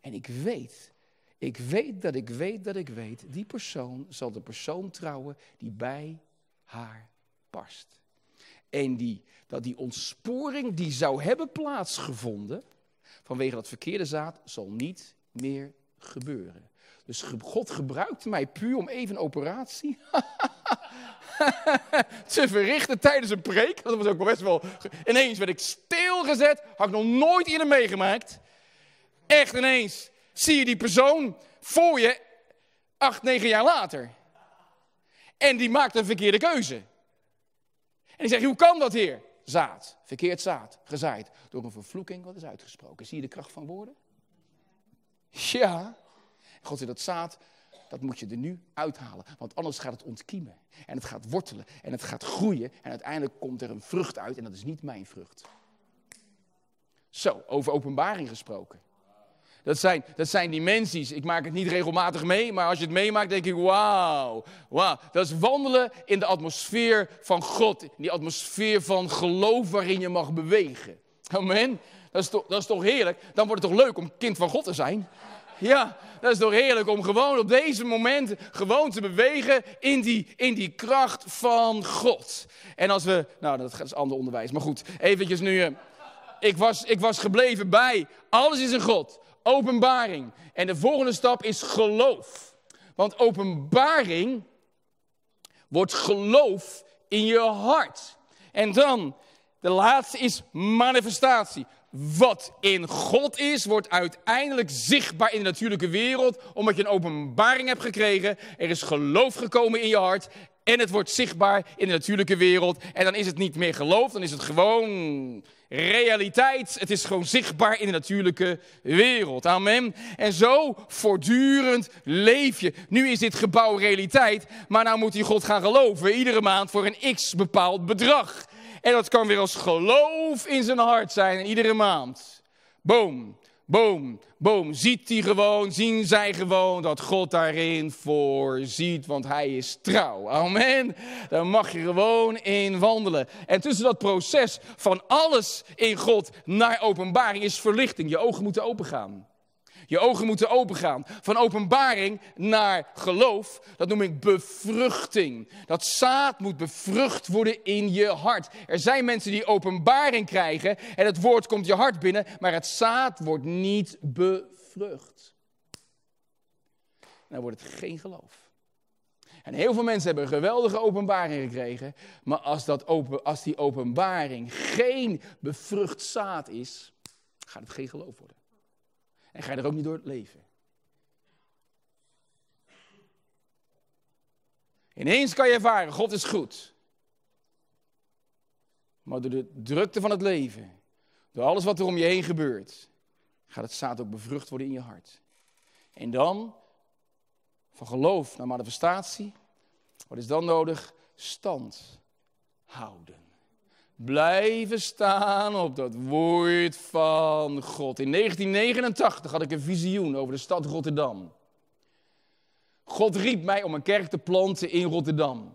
En ik weet, ik weet dat ik weet dat ik weet, die persoon zal de persoon trouwen die bij haar past. En die, dat die ontsporing die zou hebben plaatsgevonden vanwege dat verkeerde zaad zal niet meer gebeuren. Dus God gebruikte mij puur om even een operatie te verrichten tijdens een preek. Dat was ook best wel. Ineens werd ik stilgezet. Had ik nog nooit eerder meegemaakt. Echt ineens zie je die persoon voor je acht, negen jaar later. En die maakt een verkeerde keuze. En ik zeg, hoe kan dat, heer? Zaad, verkeerd zaad, gezaaid door een vervloeking wat is uitgesproken. Zie je de kracht van woorden? Ja. God zegt dat zaad, dat moet je er nu uithalen. Want anders gaat het ontkiemen. En het gaat wortelen. En het gaat groeien. En uiteindelijk komt er een vrucht uit. En dat is niet mijn vrucht. Zo, over openbaring gesproken. Dat zijn, dat zijn dimensies. Ik maak het niet regelmatig mee, maar als je het meemaakt, denk ik: wauw, wauw. Dat is wandelen in de atmosfeer van God. In die atmosfeer van geloof waarin je mag bewegen. Amen. Dat is, toch, dat is toch heerlijk? Dan wordt het toch leuk om kind van God te zijn? Ja, dat is toch heerlijk om gewoon op deze momenten gewoon te bewegen in die, in die kracht van God. En als we, nou dat is ander onderwijs, maar goed, eventjes nu. Eh, ik, was, ik was gebleven bij, alles is in God, openbaring. En de volgende stap is geloof. Want openbaring wordt geloof in je hart. En dan, de laatste is manifestatie wat in God is, wordt uiteindelijk zichtbaar in de natuurlijke wereld, omdat je een openbaring hebt gekregen. Er is geloof gekomen in je hart en het wordt zichtbaar in de natuurlijke wereld. En dan is het niet meer geloof, dan is het gewoon realiteit. Het is gewoon zichtbaar in de natuurlijke wereld. Amen. En zo voortdurend leef je. Nu is dit gebouw realiteit, maar nou moet je God gaan geloven. Iedere maand voor een x bepaald bedrag. En dat kan weer als geloof in zijn hart zijn. En iedere maand. Boom, boom, boom. Ziet hij gewoon, zien zij gewoon dat God daarin voorziet. Want hij is trouw. Amen. Daar mag je gewoon in wandelen. En tussen dat proces van alles in God naar openbaring is verlichting. Je ogen moeten opengaan. Je ogen moeten opengaan. Van openbaring naar geloof, dat noem ik bevruchting. Dat zaad moet bevrucht worden in je hart. Er zijn mensen die openbaring krijgen en het woord komt je hart binnen, maar het zaad wordt niet bevrucht. Dan wordt het geen geloof. En heel veel mensen hebben een geweldige openbaring gekregen, maar als, dat open, als die openbaring geen bevrucht zaad is, gaat het geen geloof worden. En ga je er ook niet door leven. Ineens kan je ervaren, God is goed. Maar door de drukte van het leven, door alles wat er om je heen gebeurt, gaat het zaad ook bevrucht worden in je hart. En dan, van geloof naar manifestatie, wat is dan nodig? Stand houden. Blijven staan op dat woord van God. In 1989 had ik een visioen over de stad Rotterdam. God riep mij om een kerk te planten in Rotterdam.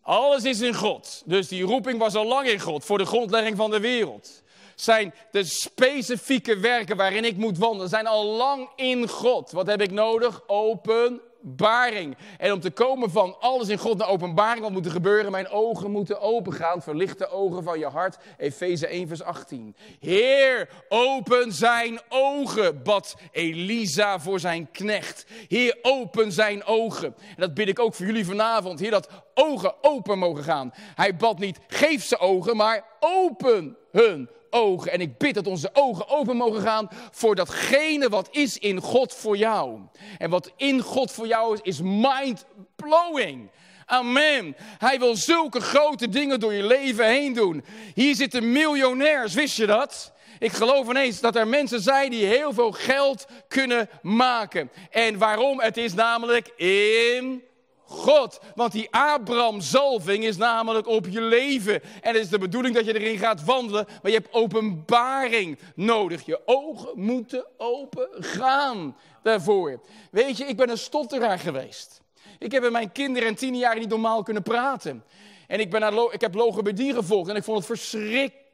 Alles is in God. Dus die roeping was al lang in God, voor de grondlegging van de wereld. Zijn de specifieke werken waarin ik moet wandelen, zijn al lang in God. Wat heb ik nodig? Open openbaring. En om te komen van alles in God naar openbaring, wat moet er gebeuren? Mijn ogen moeten opengaan. Verlicht de ogen van je hart. Efeze 1, vers 18. Heer, open zijn ogen, bad Elisa voor zijn knecht. Heer, open zijn ogen. En dat bid ik ook voor jullie vanavond. Heer, dat ogen open mogen gaan. Hij bad niet, geef ze ogen, maar open hun ogen. En ik bid dat onze ogen open mogen gaan voor datgene wat is in God voor jou. En wat in God voor jou is, is mind-blowing. Amen. Hij wil zulke grote dingen door je leven heen doen. Hier zitten miljonairs, wist je dat? Ik geloof ineens dat er mensen zijn die heel veel geld kunnen maken. En waarom? Het is namelijk in God. Want die Abraham-zalving is namelijk op je leven. En het is de bedoeling dat je erin gaat wandelen. Maar je hebt openbaring nodig. Je ogen moeten open gaan daarvoor. Weet je, ik ben een stotteraar geweest. Ik heb in mijn kinderen en tien jaar niet normaal kunnen praten. En ik, ben naar, ik heb logopedie gevolgd en ik vond het verschrikkelijk.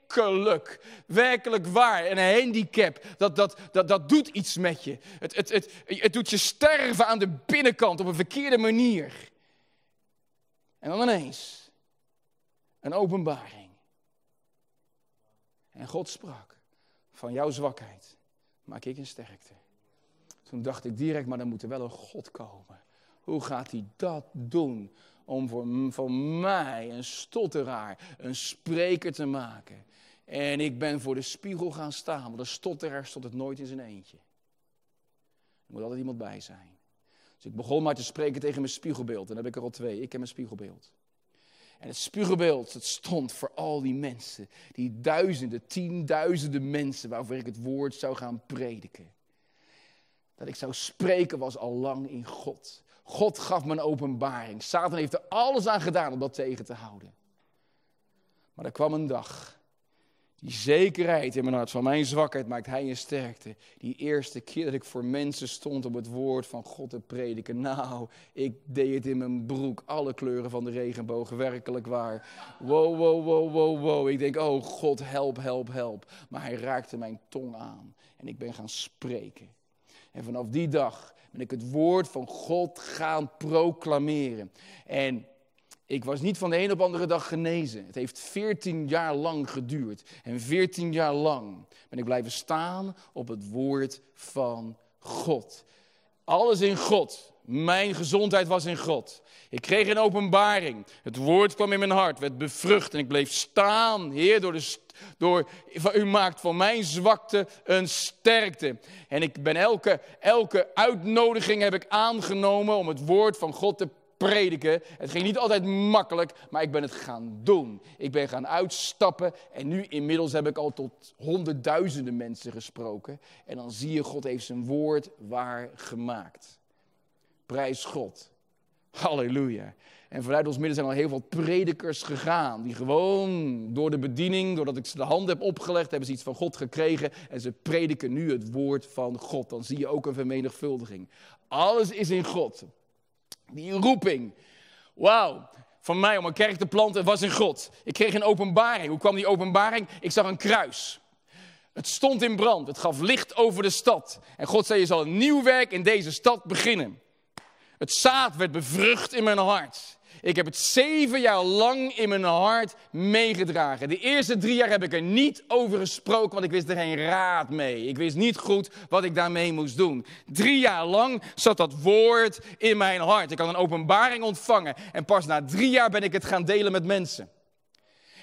Werkelijk waar. En een handicap, dat, dat, dat, dat doet iets met je. Het, het, het, het doet je sterven aan de binnenkant op een verkeerde manier. En dan ineens een openbaring. En God sprak, van jouw zwakheid maak ik een sterkte. Toen dacht ik direct, maar dan moet er wel een God komen. Hoe gaat hij dat doen? Om voor, mij, een stotteraar, een spreker te maken. En ik ben voor de spiegel gaan staan, want een stotteraar stond het nooit in zijn eentje. Er moet altijd iemand bij zijn. Dus ik begon maar te spreken tegen mijn spiegelbeeld. En dan heb ik er al twee. Ik heb een spiegelbeeld. En het spiegelbeeld, het stond voor al die mensen. Die duizenden, tienduizenden mensen waarvoor ik het woord zou gaan prediken. Dat ik zou spreken was al lang in God. God gaf me een openbaring. Satan heeft er alles aan gedaan om dat tegen te houden. Maar er kwam een dag die zekerheid in mijn hart, van mijn zwakheid maakt hij een sterkte. Die eerste keer dat ik voor mensen stond om het woord van God te prediken. Nou, ik deed het in mijn broek. Alle kleuren van de regenboog, werkelijk waar. Wow, wow, wow, wow, wow. Ik denk, oh God, help, help, help. Maar hij raakte mijn tong aan en ik ben gaan spreken. En vanaf die dag ben ik het woord van God gaan proclameren. En ik was niet van de een op de andere dag genezen. Het heeft 14 jaar lang geduurd. En 14 jaar lang ben ik blijven staan op het woord van God. Alles in God. Mijn gezondheid was in God. Ik kreeg een openbaring. Het woord kwam in mijn hart, werd bevrucht en ik bleef staan. Heer, door de, door, u maakt van mijn zwakte een sterkte. En ik ben elke, elke uitnodiging heb ik aangenomen om het woord van God te prediken. Het ging niet altijd makkelijk, maar ik ben het gaan doen. Ik ben gaan uitstappen en nu inmiddels heb ik al tot honderdduizenden mensen gesproken. En dan zie je, God heeft zijn woord waar gemaakt. Prijs God. Halleluja. En vanuit ons midden zijn al heel veel predikers gegaan. Die gewoon door de bediening, doordat ik ze de hand heb opgelegd, hebben ze iets van God gekregen. En ze prediken nu het woord van God. Dan zie je ook een vermenigvuldiging. Alles is in God. Die roeping. Wauw. Van mij om een kerk te planten was in God. Ik kreeg een openbaring. Hoe kwam die openbaring? Ik zag een kruis. Het stond in brand. Het gaf licht over de stad. En God zei: Je zal een nieuw werk in deze stad beginnen. Het zaad werd bevrucht in mijn hart. Ik heb het zeven jaar lang in mijn hart meegedragen. De eerste drie jaar heb ik er niet over gesproken, want ik wist er geen raad mee. Ik wist niet goed wat ik daarmee moest doen. Drie jaar lang zat dat woord in mijn hart. Ik had een openbaring ontvangen en pas na drie jaar ben ik het gaan delen met mensen.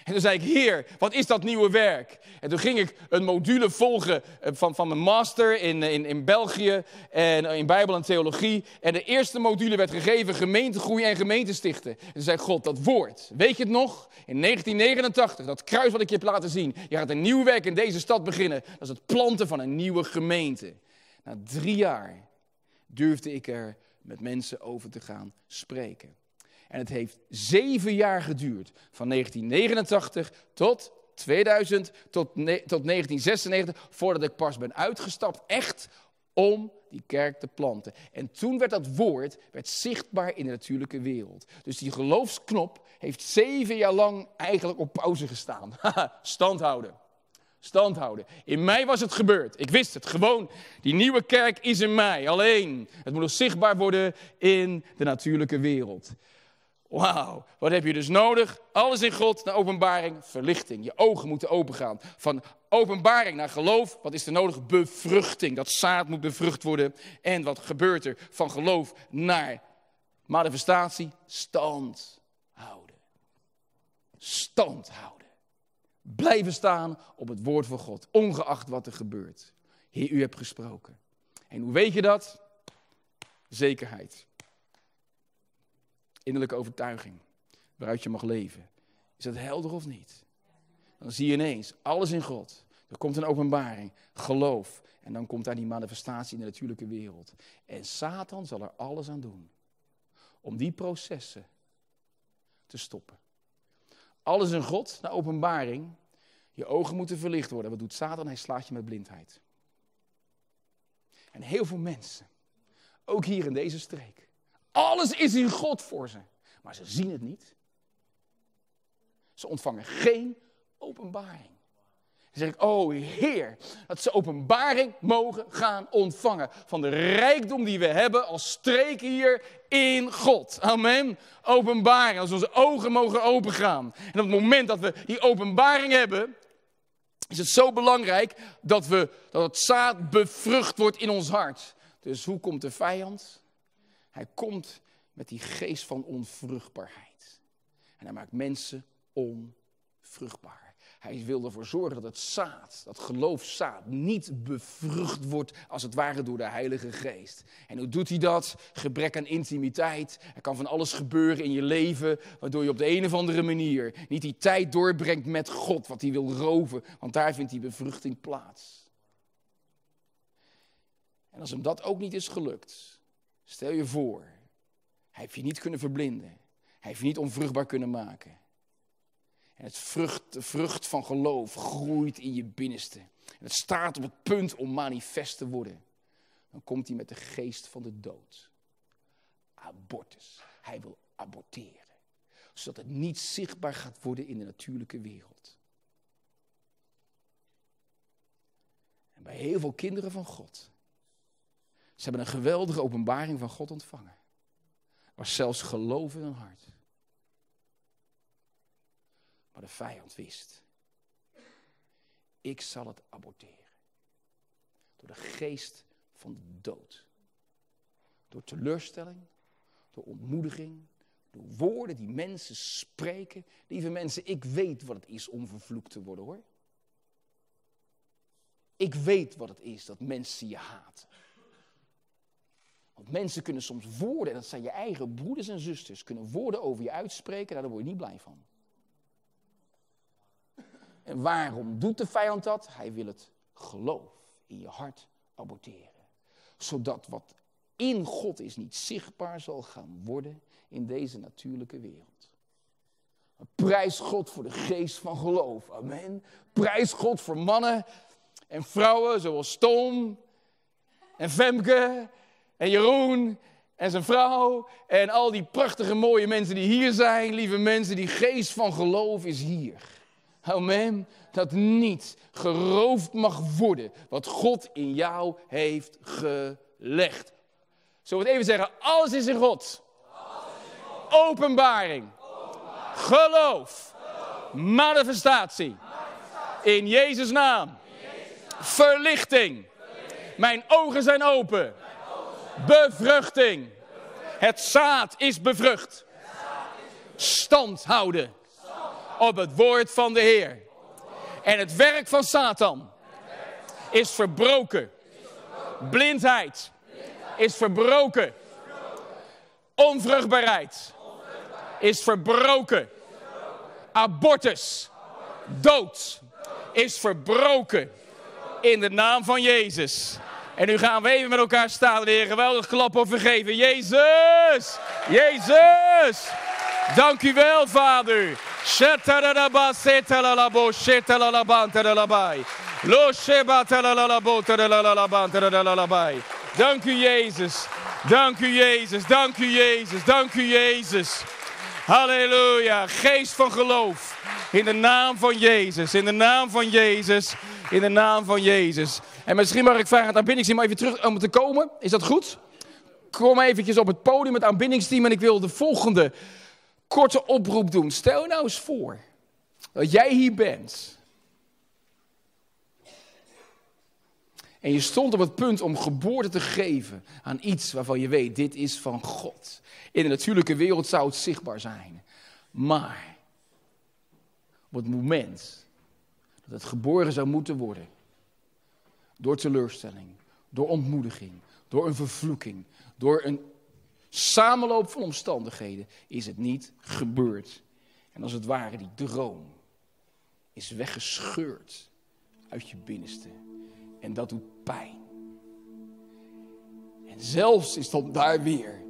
En toen zei ik, Heer, wat is dat nieuwe werk? En toen ging ik een module volgen eh, van, van mijn master in, in, in België en in Bijbel en Theologie. En de eerste module werd gegeven gemeentegroei en gemeentestichten. En toen zei God, dat woord, weet je het nog? In 1989, dat kruis wat ik je heb laten zien. Je gaat een nieuw werk in deze stad beginnen. Dat is het planten van een nieuwe gemeente. Na drie jaar durfde ik er met mensen over te gaan spreken. En het heeft zeven jaar geduurd. Van 1989 tot 2000, tot, tot 1996, voordat ik pas ben uitgestapt. Echt om die kerk te planten. En toen werd dat woord werd zichtbaar in de natuurlijke wereld. Dus die geloofsknop heeft zeven jaar lang eigenlijk op pauze gestaan. Stand houden. Stand houden. In mij was het gebeurd. Ik wist het gewoon. Die nieuwe kerk is in mij. Alleen. Het moet nog zichtbaar worden in de natuurlijke wereld. Wauw, wat heb je dus nodig? Alles in God, naar openbaring, verlichting. Je ogen moeten opengaan. Van openbaring naar geloof, wat is er nodig? Bevruchting. Dat zaad moet bevrucht worden. En wat gebeurt er van geloof naar manifestatie? Stand houden. Stand houden. Blijven staan op het woord van God, ongeacht wat er gebeurt. Heer, u hebt gesproken. En hoe weet je dat? Zekerheid innerlijke overtuiging waaruit je mag leven. Is dat helder of niet? Dan zie je ineens alles in God. Er komt een openbaring, geloof. En dan komt daar die manifestatie in de natuurlijke wereld. En Satan zal er alles aan doen om die processen te stoppen. Alles in God, naar openbaring. Je ogen moeten verlicht worden. Wat doet Satan? Hij slaat je met blindheid. En heel veel mensen, ook hier in deze streek, alles is in God voor ze. Maar ze zien het niet. Ze ontvangen geen openbaring. Dan zeg ik, oh Heer, dat ze openbaring mogen gaan ontvangen van de rijkdom die we hebben als streken hier in God. Amen. Openbaring, als onze ogen mogen opengaan. En op het moment dat we die openbaring hebben, is het zo belangrijk dat, we, dat het zaad bevrucht wordt in ons hart. Dus hoe komt de vijand? Hij komt met die geest van onvruchtbaarheid. En hij maakt mensen onvruchtbaar. Hij wil ervoor zorgen dat het zaad, dat geloofszaad, niet bevrucht wordt als het ware door de Heilige Geest. En hoe doet hij dat? Gebrek aan intimiteit. Er kan van alles gebeuren in je leven, waardoor je op de een of andere manier niet die tijd doorbrengt met God, wat hij wil roven, want daar vindt die bevruchting plaats. En als hem dat ook niet is gelukt, Stel je voor, hij heeft je niet kunnen verblinden. Hij heeft je niet onvruchtbaar kunnen maken. En het vrucht, de vrucht van geloof groeit in je binnenste. En het staat op het punt om manifest te worden. Dan komt hij met de geest van de dood. Abortus. Hij wil aborteren. Zodat het niet zichtbaar gaat worden in de natuurlijke wereld. En bij heel veel kinderen van God ze hebben een geweldige openbaring van God ontvangen. Er was zelfs geloof in hun hart. Maar de vijand wist. Ik zal het aborteren. Door de geest van de dood. Door teleurstelling, door ontmoediging, door woorden die mensen spreken. Lieve mensen, ik weet wat het is om vervloekt te worden hoor. Ik weet wat het is dat mensen je haten. Mensen kunnen soms woorden, en dat zijn je eigen broeders en zusters, kunnen woorden over je uitspreken, daar word je niet blij van. En waarom doet de vijand dat? Hij wil het geloof in je hart aborteren. Zodat wat in God is niet zichtbaar zal gaan worden in deze natuurlijke wereld. Prijs God voor de geest van geloof. Amen. Prijs God voor mannen en vrouwen zoals Tom en Femke en Jeroen en zijn vrouw en al die prachtige mooie mensen die hier zijn, lieve mensen, die geest van geloof is hier. Amen. Dat niet geroofd mag worden wat God in jou heeft gelegd. Zullen we het even zeggen? Alles is in God. Openbaring. Geloof. Manifestatie. In Jezus naam. Verlichting. Mijn ogen zijn open. Bevruchting. Het zaad is bevrucht. Stand houden op het woord van de Heer. En het werk van Satan is verbroken. Blindheid is verbroken. Onvruchtbaarheid is verbroken. Abortus, dood, is verbroken. In de naam van Jezus. En nu gaan we even met elkaar staan een geweldig klap op vergeven. Jezus! Jezus! Dank u wel, Vader. Dank u Jezus. Dank u Jezus. Dank u Jezus. Dank u Jezus. Halleluja. Geest van geloof. In de naam van Jezus. In de naam van Jezus. In de naam van Jezus. En misschien mag ik vragen het aanbiddingsteam even terug om te komen. Is dat goed? Kom eventjes op het podium, het aanbiddingsteam. En ik wil de volgende korte oproep doen. Stel nou eens voor dat jij hier bent. En je stond op het punt om geboorte te geven aan iets waarvan je weet, dit is van God. In de natuurlijke wereld zou het zichtbaar zijn. Maar op het moment dat het geboren zou moeten worden, door teleurstelling, door ontmoediging, door een vervloeking, door een samenloop van omstandigheden, is het niet gebeurd. En als het ware, die droom is weggescheurd uit je binnenste. En dat doet pijn. En zelfs is dan daar weer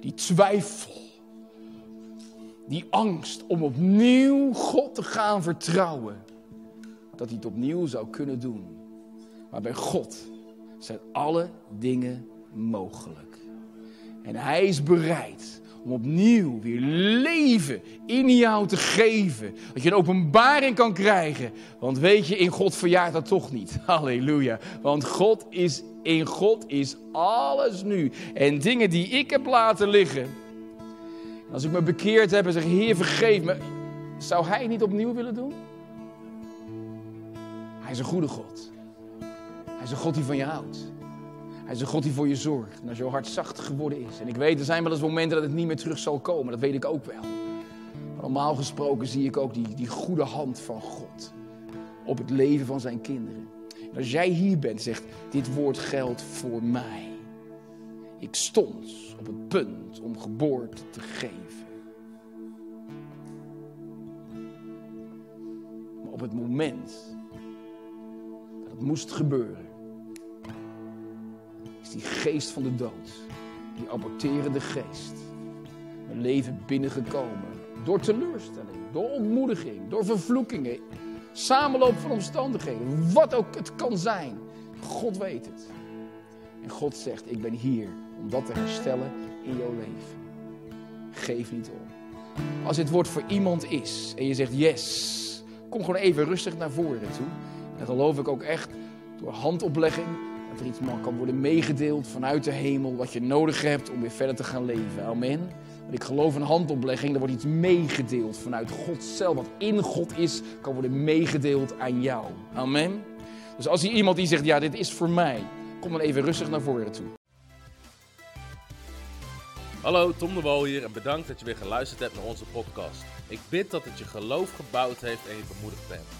die twijfel, die angst om opnieuw God te gaan vertrouwen. Dat hij het opnieuw zou kunnen doen. Maar bij God zijn alle dingen mogelijk. En hij is bereid om opnieuw weer leven in jou te geven. Dat je een openbaring kan krijgen. Want weet je, in God verjaart dat toch niet. Halleluja. Want God is, in God is alles nu. En dingen die ik heb laten liggen. Als ik me bekeerd heb en zeg, Heer vergeef me. Zou Hij niet opnieuw willen doen? Hij is een goede God. Hij is een God die van je houdt. Hij is een God die voor je zorgt. En als je hart zacht geworden is. En ik weet, er zijn wel eens momenten dat het niet meer terug zal komen. Dat weet ik ook wel. Normaal gesproken zie ik ook die, die goede hand van God. Op het leven van zijn kinderen. En als jij hier bent, zegt, dit woord geldt voor mij. Ik stond op het punt om geboorte te geven. Maar op het moment dat het moest gebeuren die geest van de dood, die aborterende geest, mijn leven binnengekomen. Door teleurstelling, door ontmoediging, door vervloekingen, samenloop van omstandigheden, wat ook het kan zijn. God weet het. En God zegt, ik ben hier om dat te herstellen in jouw leven. Geef niet op. Als dit woord voor iemand is en je zegt yes, kom gewoon even rustig naar voren toe. Dan geloof ik ook echt door handoplegging dat er iets kan worden meegedeeld vanuit de hemel. Wat je nodig hebt om weer verder te gaan leven. Amen. Want ik geloof in handoplegging. Er wordt iets meegedeeld vanuit God zelf. Wat in God is, kan worden meegedeeld aan jou. Amen. Dus als hier iemand die zegt, ja dit is voor mij. Kom dan even rustig naar voren toe.
Hallo, Tom de Wol hier en bedankt dat je weer geluisterd hebt naar onze podcast. Ik bid dat het je geloof gebouwd heeft en je bemoedigd bent.